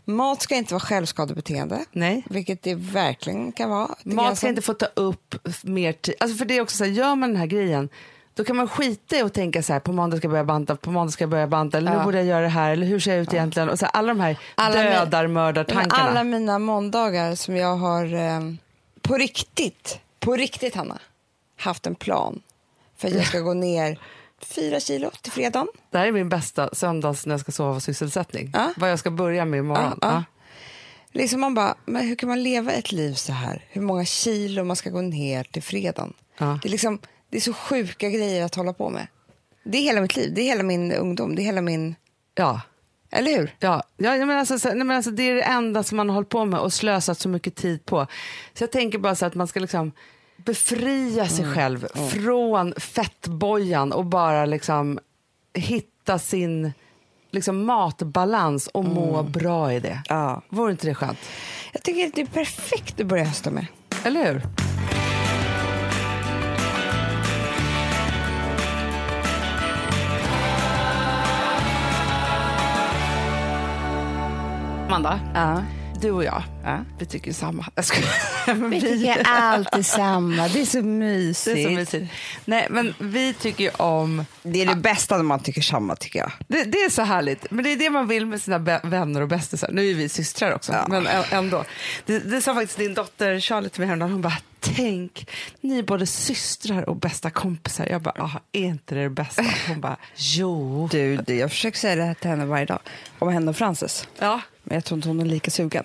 Mat ska inte vara självskadebeteende. Nej. Vilket det verkligen kan vara. Mat ska inte få ta upp mer tid. Alltså för det är också så här, gör man den här grejen då kan man skita i och tänka så här, på måndag ska jag börja banta, på måndag ska jag börja banta, eller nu Ja. borde jag göra det här, eller hur ser jag ut egentligen? Och så här, alla de här Alla dödar, Men mördartankarna. Alla mina måndagar som jag har eh, på riktigt, på riktigt Hanna, haft en plan för att jag ska gå ner fyra kilo till fredagen. Det här är min bästa söndags när jag ska sova sysselsättning. Ja. Vad jag ska börja med imorgon. Ja, ja. Liksom man bara, men hur kan man leva ett liv så här? Hur många kilo man ska gå ner till fredagen? Det, är liksom, det är så sjuka grejer att hålla på med. Det är hela mitt liv, det är hela min ungdom, det är hela min... Ja. Eller hur? Ja, ja menar alltså, så- nej, men alltså, det är det enda som man har hållit på med och slösat så mycket tid på. Så jag tänker bara så att man ska liksom befria sig Mm. själv från fettbojan och bara liksom hitta sin liksom matbalans och må bra i det. Ja. Vore inte det skönt? Jag tycker att det är perfekt att börja hösta med. Eller hur? Amanda, Ja. Du och jag, Ja. vi tycker samma. Vi tycker alltid samma. Det är så mysigt. det är så mysigt. Nej, men vi tycker ju om... Det är det bästa när man tycker samma, tycker jag. Det, det är så härligt, men det är det man vill med sina vänner och bästisar. Nu är vi systrar också, Ja. men ändå. Det, det sa faktiskt din dotter Charlotte till mig häromdagen. Hon bara, tänk, ni är både systrar och bästa kompisar. Jag bara, ah, är inte det det bästa? Hon bara, jo. Du, du, jag försöker säga det här till henne varje dag. Om henne och Frances. Ja, Men jag tror inte hon är lika sugen.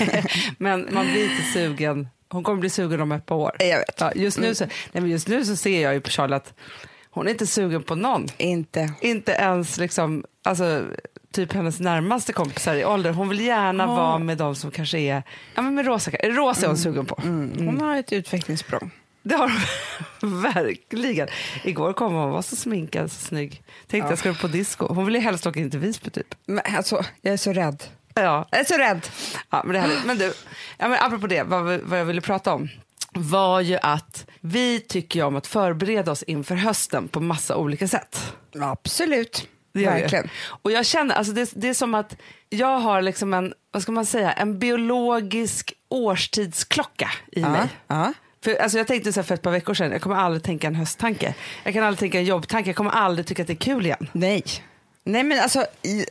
men man blir inte sugen. Hon kommer bli sugen om ett par år. Jag vet. Ja, just, nu så, nej, men just nu så ser jag ju på Charlotte, hon är inte sugen på någon. Inte. Inte ens liksom, alltså, typ hennes närmaste kompisar i ålder. Hon vill gärna vara med de som kanske är, ja men med Rosa, Rosa är hon sugen på. Hon har ett utvecklingssprång. Det har hon verkligen. Igår kom hon och var så sminkad, så snygg. Tänkte jag ska på disco. Hon vill ju helst åka in till Visby typ. Men alltså, jag är så rädd. Ja, Jag är så rädd. ja men det är härligt. Men du, ja, men apropå det, vad, vad jag ville prata om var ju att vi tycker om att förbereda oss inför hösten på massa olika sätt. Absolut. Det gör. Verkligen. Och jag känner, alltså det, det är som att jag har liksom en, vad ska man säga, en biologisk årstidsklocka i mig. Ja. För, alltså jag tänkte så för ett par veckor sedan, jag kommer aldrig tänka en hösttanke. Jag kan aldrig tänka en jobbtanke, jag kommer aldrig tycka att det är kul igen. Nej. Nej men alltså, i-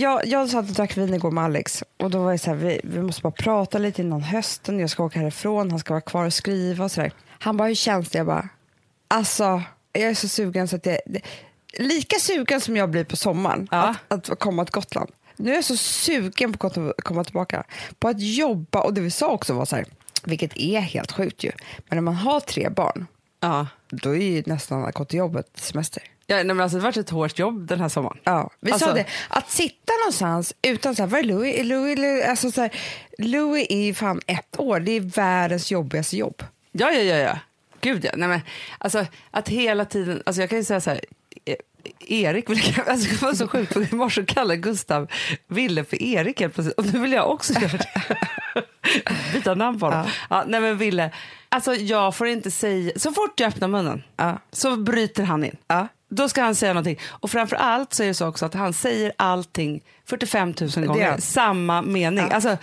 jag, jag satt och drack vin igår med Alex och då var jag så här, vi, vi måste bara prata lite innan hösten, jag ska åka härifrån, han ska vara kvar och skriva och sådär. Han bara, hur känns det? Jag bara, alltså jag är så sugen så att det, det lika sugen som jag blir på sommaren Ja. att, att komma till Gotland. Nu är jag så sugen på att komma tillbaka, på att jobba och det vi sa också var så här, vilket är helt sjukt ju, men när man har tre barn, Ja. då är ju nästan att gå till jobbet semester. Ja, nej, men alltså, det har varit ett hårt jobb den här sommaren. Ja, vi Alltså- sa det. Att sitta någonstans utan så här, vad är Louis? Louis, Louis, alltså så här, Louis är fan ett år, det är världens jobbigaste jobb. Ja, ja, ja. ja. Gud ja. Nej, men, alltså, att hela tiden, alltså, jag kan ju säga så här, Erik, alltså, det var så sjukt, för i morse kallade Gustav Ville för Erik helt plötsligt. Och nu vill jag också göra det. Byta namn på honom. Ja. nej men Ville, alltså jag får inte säga, så fort jag öppnar munnen Ja. så bryter han in. Ja. Då ska han säga någonting. Och framför allt så är det så också att han säger allting 45 000 gånger, samma mening. Ja. Alltså,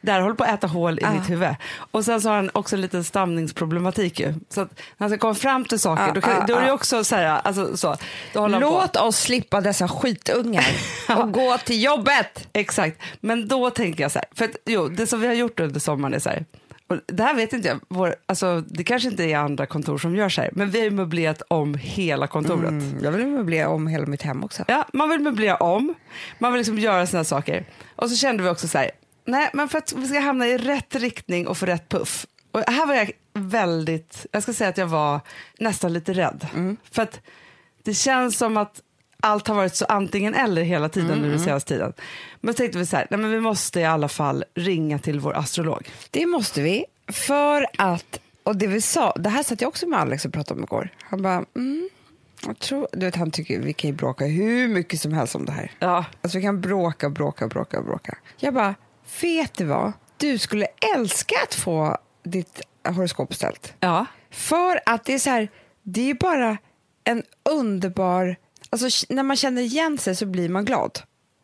där håller på att äta hål i Ja. mitt huvud. Och sen så har han också en liten stamningsproblematik ju. Så att när han ska komma fram till saker, Ja, då, kan, ja, då är det också så här, alltså så. Låt oss slippa dessa skitungar och gå till jobbet. Exakt, men då tänker jag så här, för att, jo, det som vi har gjort under sommaren är så här, och det här vet inte jag, vår, alltså, det kanske inte är andra kontor som gör så här, men vi har ju möblerat om hela kontoret. Mm, jag vill möblera om hela mitt hem också. Ja, man vill möblera om, man vill liksom göra här saker. Och så kände vi också så här, nej men för att vi ska hamna i rätt riktning och få rätt puff. Och här var jag väldigt, jag ska säga att jag var nästan lite rädd. För att det känns som att allt har varit så antingen eller hela tiden nu den senaste tiden. Men så tänkte vi så här, nej men vi måste i alla fall ringa till vår astrolog. Det måste vi, för att, och det vi sa, det här satt jag också med Alex och pratade om igår. Han bara, mm, jag tror, du vet han tycker vi kan ju bråka hur mycket som helst om det här. Ja, Alltså vi kan bråka, bråka, bråka, bråka. Jag bara, vet du vad? Du skulle älska att få ditt horoskop ställt. ja, För att det är så här, det är bara en underbar... Alltså när man känner igen sig så blir man glad.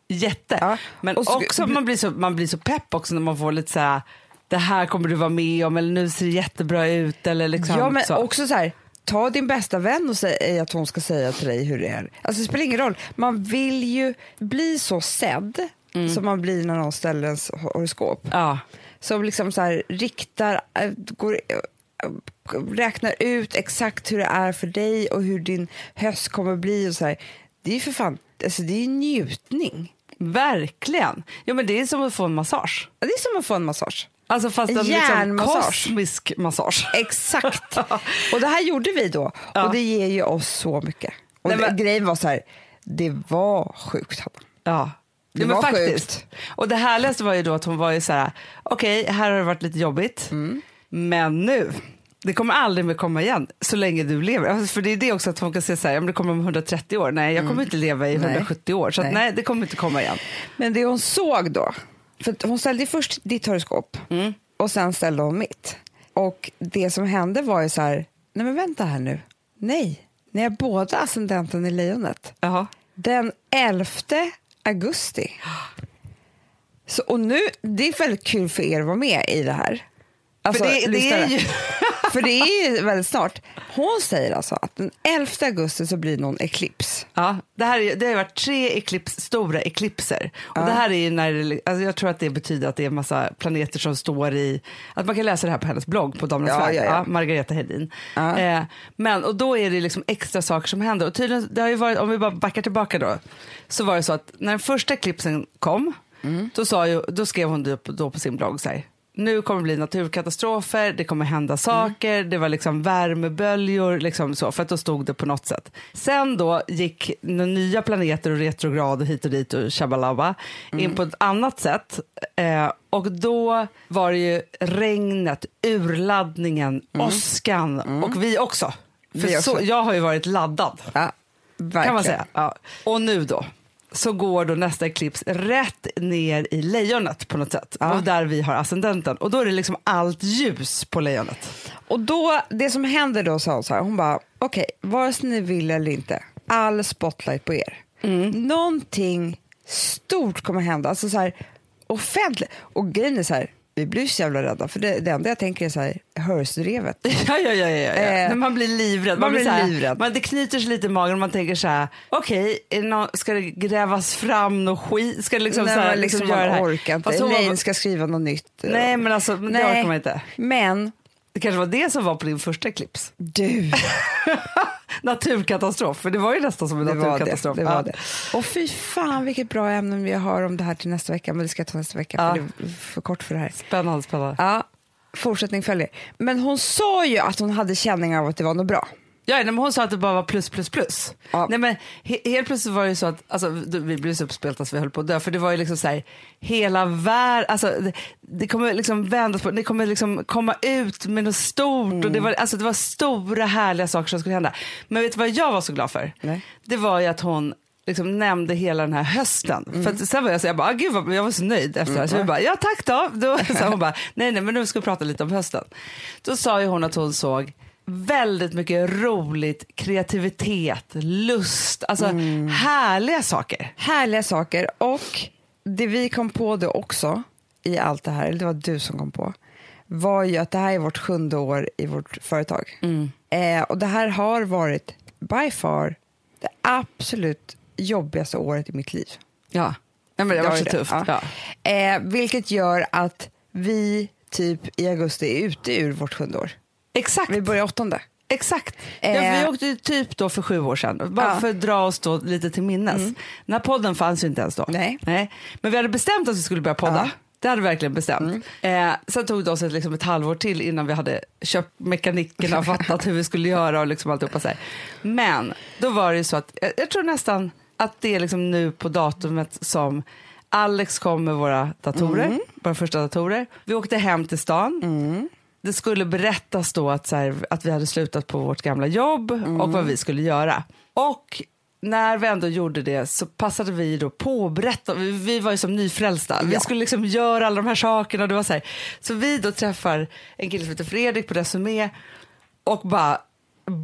jätte. Ja, Men och så- också man blir, så, man blir så pepp också när man får lite så här, det här kommer du vara med om eller nu ser det jättebra ut eller liksom ja, men så. också så här, ta din bästa vän och säg att hon ska säga till dig hur det är. Alltså det spelar ingen roll. Man vill ju bli så sedd som man blir när någon ställer ens horoskop. Ja, Som liksom så här riktar, äh, går, äh, räknar ut exakt hur det är för dig och hur din höst kommer bli. Och så här. Det är ju för fan, alltså det är ju njutning. verkligen. Ja, men det är som att få en massage. Ja, Det är som att få en massage. Alltså fast en liksom Hjärnmassage. kosmisk massage. Exakt. och det här gjorde vi då. Ja. Och det ger ju oss så mycket. Och Nej, det, men- grejen var så här, det var sjukt. Hanna. Ja. Det ja, var faktiskt. sjukt. Och det härligaste var ju då att hon var ju så här, okej, här har det varit lite jobbigt, Mm. men nu, Det kommer aldrig mer komma igen så länge du lever. Alltså, För det är det också att folk kan säga så här, men det kommer om 130 år. Nej, jag kommer inte leva i Nej. 170 år. Så att, Nej. nej. det kommer inte komma igen. Men det hon såg då, för hon ställde först ditt horoskop och sen ställde hon mitt. Och det som hände var ju så här, nej men vänta här nu, nej, ni är båda ascendenten i lejonet. Jaha. Den 11 augusti. Så, och nu, det är väldigt kul för er att vara med i det här. Alltså, För det- det är ju- för det är ju väldigt snart. Hon säger alltså att den 11 augusti så blir någon eklips. Ja, det, här är, det har varit tre eklips, stora eklipser. Och det här är ju när, alltså jag tror att det betyder att det är en massa planeter som står i, att man kan läsa det här på hennes blogg på Damernas Ja, ja, ja. Margareta Hedin. Ja. Eh, men och då är det liksom extra saker som händer. Och tydligen, det har ju varit, om vi bara backar tillbaka då, så var det så att när den första eklipsen kom, Mm. då, sa ju, då skrev hon då, då på sin blogg så här, nu kommer det bli naturkatastrofer, det kommer hända saker, det var liksom värmeböljor, liksom så, för att då stod det på något sätt. Sen då gick nya planeter och retrograd hit och dit och shabalaba in på ett annat sätt. Eh, och då var det ju regnet, urladdningen, åskan och vi också. För Vi också. Så, jag har ju varit laddad Ja, kan man säga. Ja. Och nu då, så går då nästa eklips rätt ner i lejonet på något sätt. Ja. Och där vi har ascendenten. Och då är det liksom allt ljus på lejonet. Och då, det som händer då, sa hon så här, hon bara, okej, vare sig ni vill eller inte, all spotlight på er. Någonting stort kommer hända, alltså så här offentligt. Och grejen är så här, vi blir så jävla rädda, för det, det enda jag tänker är så här, Hörsdrevet. Ja, ja, ja. ja, ja. Eh, När man blir livrädd. man blir så här, livrädd. Man, det knyter sig lite i magen och man tänker så här, okej, nå- ska det grävas fram något skit? Ska det liksom, Nej, så här, liksom, liksom, göra det man här? orkar inte. Var- Elaine ska skriva något nytt. Nej, men alltså, men det Nej. orkar man inte. Men Det kanske var det som var på din första eklips. du, Naturkatastrof, för det var ju nästan som en det var det. naturkatastrof. det, var det. Och fy fan vilket bra ämne vi har om det här till nästa vecka, men det ska jag ta nästa vecka, Ja. för det är för kort för det här. Spännande, spännande. Ja, fortsättning följer. Men hon sa ju att hon hade känning av att det var något bra. Ja, men hon sa att det bara var plus, plus, plus. Ja. Nej, men he- helt plötsligt var det ju så att, alltså, vi blev så uppspelta så vi höll på att dö, för det var ju liksom så här, hela världen, alltså, det, det kommer liksom vändas på, det kommer liksom komma ut med något stort och det var, alltså, det var stora härliga saker som skulle hända. Men vet du vad jag var så glad för? Nej. Det var ju att hon liksom nämnde hela den här hösten. För att sen var jag så jag bara, ah, gud vad, jag var så nöjd efter det här. Så jag bara, ja tack då. då så hon bara, nej nej men nu ska vi prata lite om hösten. Då sa ju hon att hon såg väldigt mycket roligt, kreativitet, lust, alltså härliga saker. Härliga saker och det vi kom på då också i allt det här, eller det var du som kom på, var ju att det här är vårt sjunde år i vårt företag. Eh, och det här har varit by far det absolut jobbigaste året i mitt liv. Ja, nej, men det var var så tufft. Ja. Ja. Eh, vilket gör att vi typ i augusti är ute ur vårt sjunde år. Exakt. Vi börjar åttonde. Exakt. Eh. Ja, vi åkte typ då för sju år sedan, bara Ja. Mm. för att dra oss då lite till minnes. Den här podden fanns ju inte ens då. Nej. Men vi hade bestämt att vi skulle börja podda. Ja. Mm. Det hade vi verkligen bestämt. Eh, sen tog det oss ett, liksom ett halvår till innan vi hade köpt mekanikerna och fattat hur vi skulle göra och liksom alltihopa så här. Men då var det ju så att jag, jag tror nästan att det är liksom nu på datumet som Alex kom med våra datorer, Mm. våra första datorer. Vi åkte hem till stan. Det skulle berättas då att, så här, att vi hade slutat på vårt gamla jobb och vad vi skulle göra. Och när vi ändå gjorde det så passade vi då på att berätta. Vi, vi var ju som nyfrälsta. Vi Ja. skulle liksom göra alla de här sakerna. Och det var så, här. så vi då träffar en kille som heter Fredrik på Resumé och bara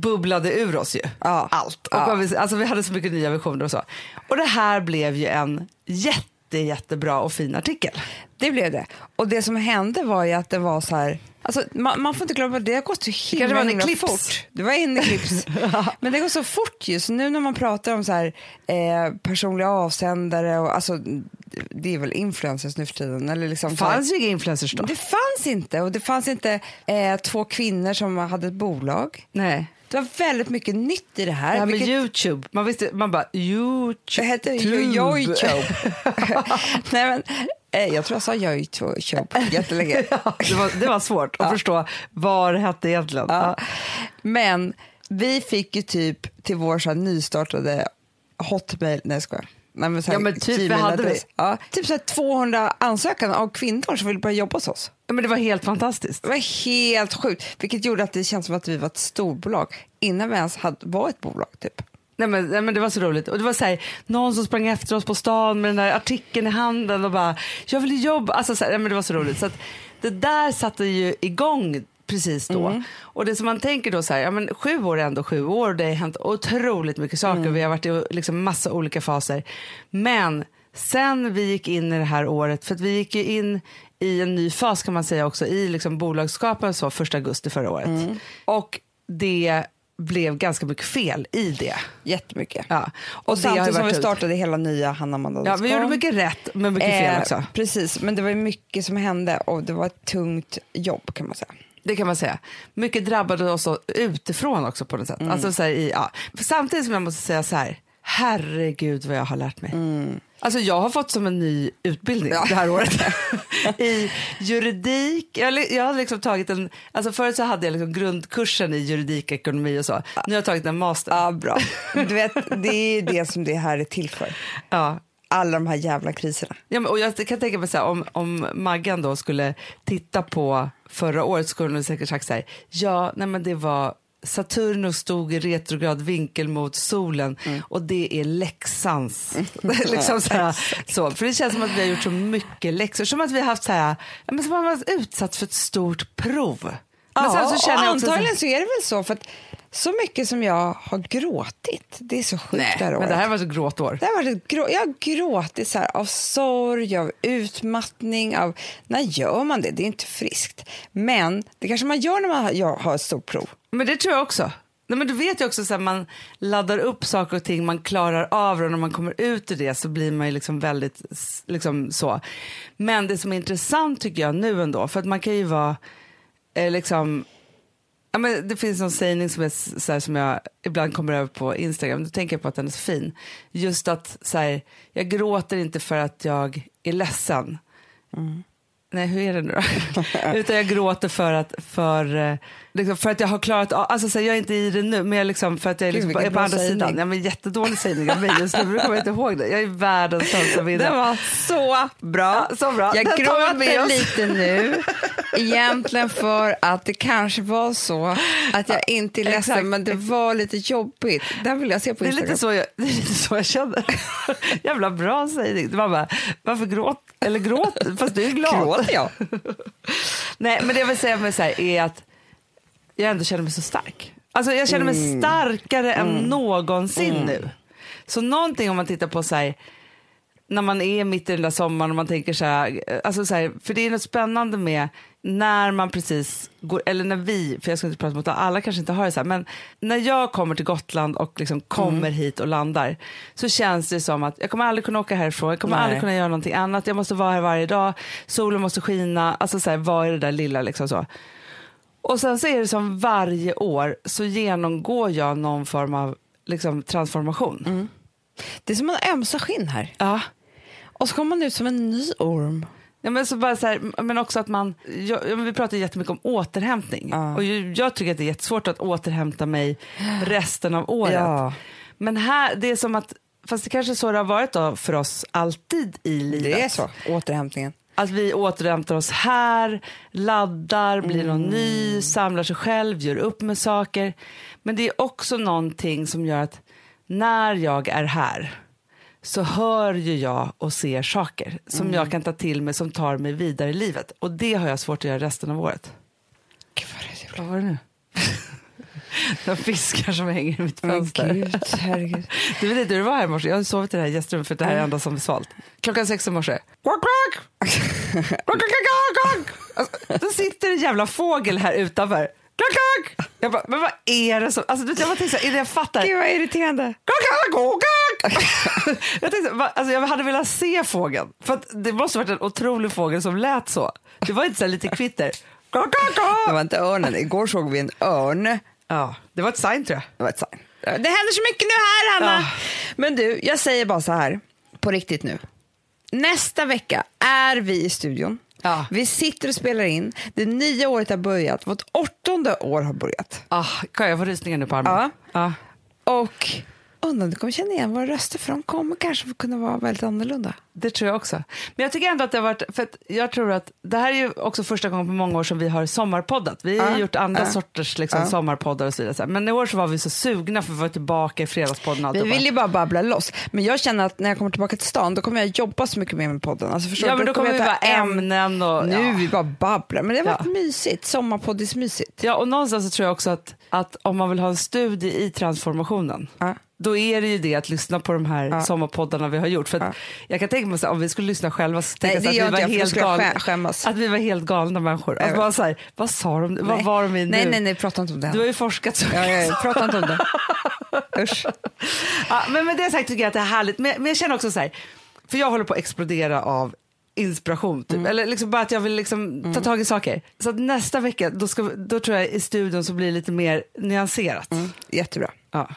bubblade ur oss ju Ja. allt. Och Ja. vi, alltså vi hade så mycket nya visioner och så. Och det här blev ju en jätte, jättebra och fin artikel. Det blev det. Och det som hände var ju att det var så här... Alltså, man, man får inte glömma att det har gått så himla, var en himla eclipse. fort. Det var en eclips. Men det går så fort ju. Så nu när man pratar om så här, eh, personliga avsändare och alltså, det är väl influencers nu för tiden. Eller liksom Det fanns ju inga influencers då. det fanns inte. Och det fanns inte eh, två kvinnor som hade ett bolag. Nej. Det var väldigt mycket nytt i det här. Det här med vilket- Youtube, man, visste, man bara Det Youtube. hette ju Youtube. Nej, men, jag tror jag sa Youtube jättelänge. Ja, det, var, det var svårt att förstå vad det hette egentligen. Ja. Men vi fick ju typ till vår så här nystartade hotmail, nej jag skojar. Nej, men här, Ja, men typ, vad hade adress. Ja, typ så här 200 ansökan av kvinnor som ville börja jobba hos oss. Ja, men det var helt fantastiskt. Det var helt sjukt, vilket gjorde att det känns som att vi var ett storbolag innan vi ens hade, var ett bolag. Typ. Nej men, nej men det var så roligt. Och det var så här, någon som sprang efter oss på stan med den där artikeln i handen och bara, jag vill jobba. Alltså, så här, nej men det var så roligt. Så att det där satte ju igång precis då. Och det som man tänker då så här, ja men sju år är ändå sju år och det har hänt otroligt mycket saker. Vi har varit i liksom massa olika faser. Men sen vi gick in i det här året, för att vi gick ju in i en ny fas kan man säga också i liksom bolagsskapen så första augusti förra året. Och det blev ganska mycket fel i det. Jättemycket. Ja. Och, ju samtidigt som vi ut. startade hela nya Hanna Amanda Ja, vi gjorde mycket rätt men mycket fel Eh, också. Precis, men det var mycket som hände och det var ett tungt jobb kan man säga. Det kan man säga. Mycket drabbade oss utifrån också på något sätt. Mm. Alltså, så här, i, ja. Samtidigt som jag måste säga så här, herregud vad jag har lärt mig. Mm. Alltså jag har fått som en ny utbildning det här året. I juridik, jag, har li- jag har liksom tagit en, alltså förut så hade jag liksom grundkursen i juridik, ekonomi och så. Nu har jag tagit en master. Ja, bra. Du vet, det är det som det här är till för. Ja. Alla de här jävla kriserna. Ja, men, och jag kan tänka mig så här, om, om Maggan då skulle titta på förra året skulle hon säkert sagt så här, ja, nej men det var Saturnus stod i retrograd vinkel mot solen och det är läxans. liksom så, här, så, för det känns som att vi har gjort så mycket läxor, som att vi har haft så här, ja, men som att man varit utsatt för ett stort prov. Men ja, sen så känner jag också så här- antagligen så är det väl så, för att så mycket som jag har gråtit, det är så sjukt Nej, det här men året. det här var ett gråtår. Det har varit ett grå, jag har gråtit så här, av sorg, av utmattning, av... När gör man det? Det är inte friskt. Men det kanske man gör när man har, jag har ett stort prov. Men det tror jag också. Nej, men du vet ju också att man laddar upp saker och ting, man klarar av och när man kommer ut ur det så blir man ju liksom väldigt liksom så. Men det som är intressant tycker jag nu ändå, för att man kan ju vara eh, liksom Ja, men det finns någon sägning som, är så här, som jag ibland kommer över på Instagram, då tänker jag på att den är så fin. Just att så här, jag gråter inte för att jag är ledsen. Nej, hur är det nu då? Utan jag gråter för att, för, eh, liksom för att jag har klarat av, alltså så här, jag är inte i det nu, men jag liksom, för att jag är, Gud, liksom, vilken är på andra sägning. sidan. Ja, men jättedålig sägning av mig just nu, men jag kommer inte ihåg det. Jag är världens sämsta vinnare. Det var så bra. Ja, så bra. Jag Den gråter lite nu, egentligen för att det kanske var så att jag inte är ledsen, exakt. men det var lite jobbigt. Den vill jag se på Det är, Instagram. lite så jag, det är lite så jag känner. Jävla bra sägning. Det var bara, varför gråt? Eller gråt? Fast du är glad. Gråter jag? Nej, men det jag vill säga med så här är att jag ändå känner mig så stark. Alltså jag känner mig starkare än någonsin nu. Så någonting om man tittar på så här, när man är mitt i den där sommaren och man tänker så här, alltså så här, för det är något spännande med när man precis går, eller när vi, för jag ska inte prata mot alla, alla kanske inte har det så här, men när jag kommer till Gotland och liksom kommer hit och landar så känns det som att jag kommer aldrig kunna åka härifrån, jag kommer Nej. aldrig kunna göra någonting annat, jag måste vara här varje dag, solen måste skina, alltså så här, vad är det där lilla liksom så. Och sen så är det som varje år så genomgår jag någon form av liksom, transformation. Det är som en ömsa skinn här. Ja. Och så kommer man ut som en ny orm. Ja, men, så bara så här, men också att man, jag, vi pratar jättemycket om återhämtning. Ja. Och jag tycker att det är jättesvårt att återhämta mig resten av året. Ja. Men här, det är som att, fast det kanske är så det har varit då för oss alltid i livet. Det är så, återhämtningen. Att vi återhämtar oss här, laddar, blir någon ny, samlar sig själv, gör upp med saker. Men det är också någonting som gör att när jag är här så hör ju jag och ser saker som jag kan ta till mig som tar mig vidare i livet. Och det har jag svårt att göra resten av året. Gud vad det är Vad var det nu? Några fiskar som hänger i mitt fönster. gud, herregud. Du vet inte hur det var här i morse. Jag har sovit i det här gästrummet för det här är det enda som är svalt. Klockan sex i morse. Quack, quack! Alltså, då sitter en jävla fågel här utanför. Jag bara, men vad är det som... Alltså, jag bara tänkte så här, innan jag fattar. Gud vad irriterande. Jag, tänkte, alltså, jag hade velat se fågeln. För det måste varit en otrolig fågel som lät så. Det var inte så här lite kvitter. Det var inte örnen. Igår såg vi en örn. Ja, det var ett sign tror jag. Det var ett sign. Det händer så mycket nu här, Hanna. Ja. Men du, jag säger bara så här, på riktigt nu. Nästa vecka är vi i studion. Ja. Vi sitter och spelar in. Det nya året har börjat. Vårt åttonde år har börjat. Ah, kan jag få rysningar nu på armen? Ja. Och undrar om du kommer känna igen våra röster för de kommer kanske kunna vara väldigt annorlunda. Det tror jag också. Men jag tycker ändå att det har varit, för att jag tror att det här är ju också första gången på många år som vi har sommarpoddat. Vi har Ja, gjort andra ja, sorters liksom, ja. sommarpoddar och så vidare. Men i år så var vi så sugna för att vara tillbaka i Fredagspodden. och Vi alltihopa. vill ju bara babbla loss. Men jag känner att när jag kommer tillbaka till stan då kommer jag jobba så mycket mer med podden. Alltså, förstår Ja men då kommer jag vi en- ämnen och... Nu ja. vi bara babblar. Men det har varit Ja. mysigt. Sommarpoddis-mysigt. Ja, och någonstans så tror jag också att, att om man vill ha en studie i transformationen, då är det ju det att lyssna på de här sommarpoddarna vi har gjort. För. Jag kan tänka mig så här, om vi skulle lyssna själva så Nej, tänker det jag att vi var helt galna. skä- skämmas. Att vi var helt galna människor. Att bara så här, vad sa de? Vad Nej. var de i nu? Nej, nej, nej, prata inte om det. Du har ju forskat så Ja, ja, prata inte om det. Usch. Ja, men med det sagt tycker jag att det är härligt. Men, men jag känner också så här, för jag håller på att explodera av inspiration. Typ. Eller liksom bara att jag vill liksom ta tag i saker. Så att nästa vecka, då, ska, då tror jag i studion så blir det lite mer nyanserat. Jättebra. Ja.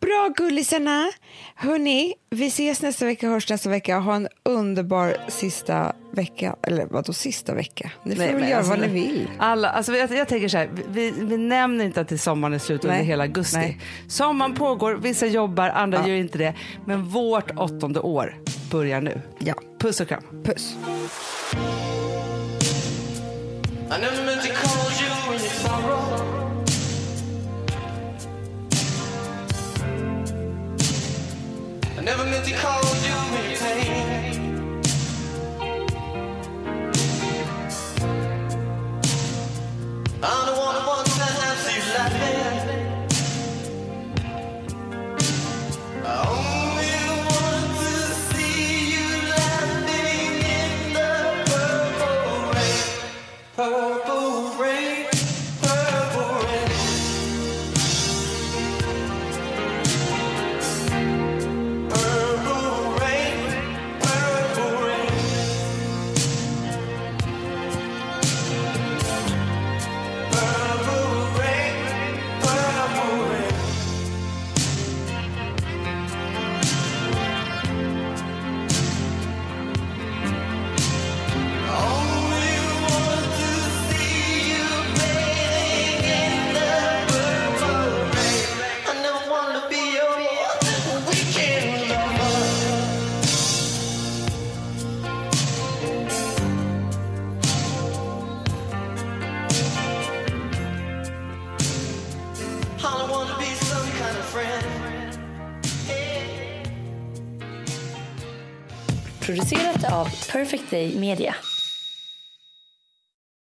Bra gullisarna. Hörni, vi ses nästa vecka, hörs nästa vecka. Ha en underbar sista vecka. Eller vadå sista vecka? Ni får Nej, väl göra alltså, vad ni vill. Alla, alltså jag, jag tänker så här, vi, vi nämner inte att sommaren är slut under Nej. hela augusti. Nej. Sommaren pågår, vissa jobbar, andra gör inte det. Men vårt åttonde år börjar nu. Ja, Puss och kram. puss. I never meant to call you your sorrow. Never meant to call you Perfect Day Media.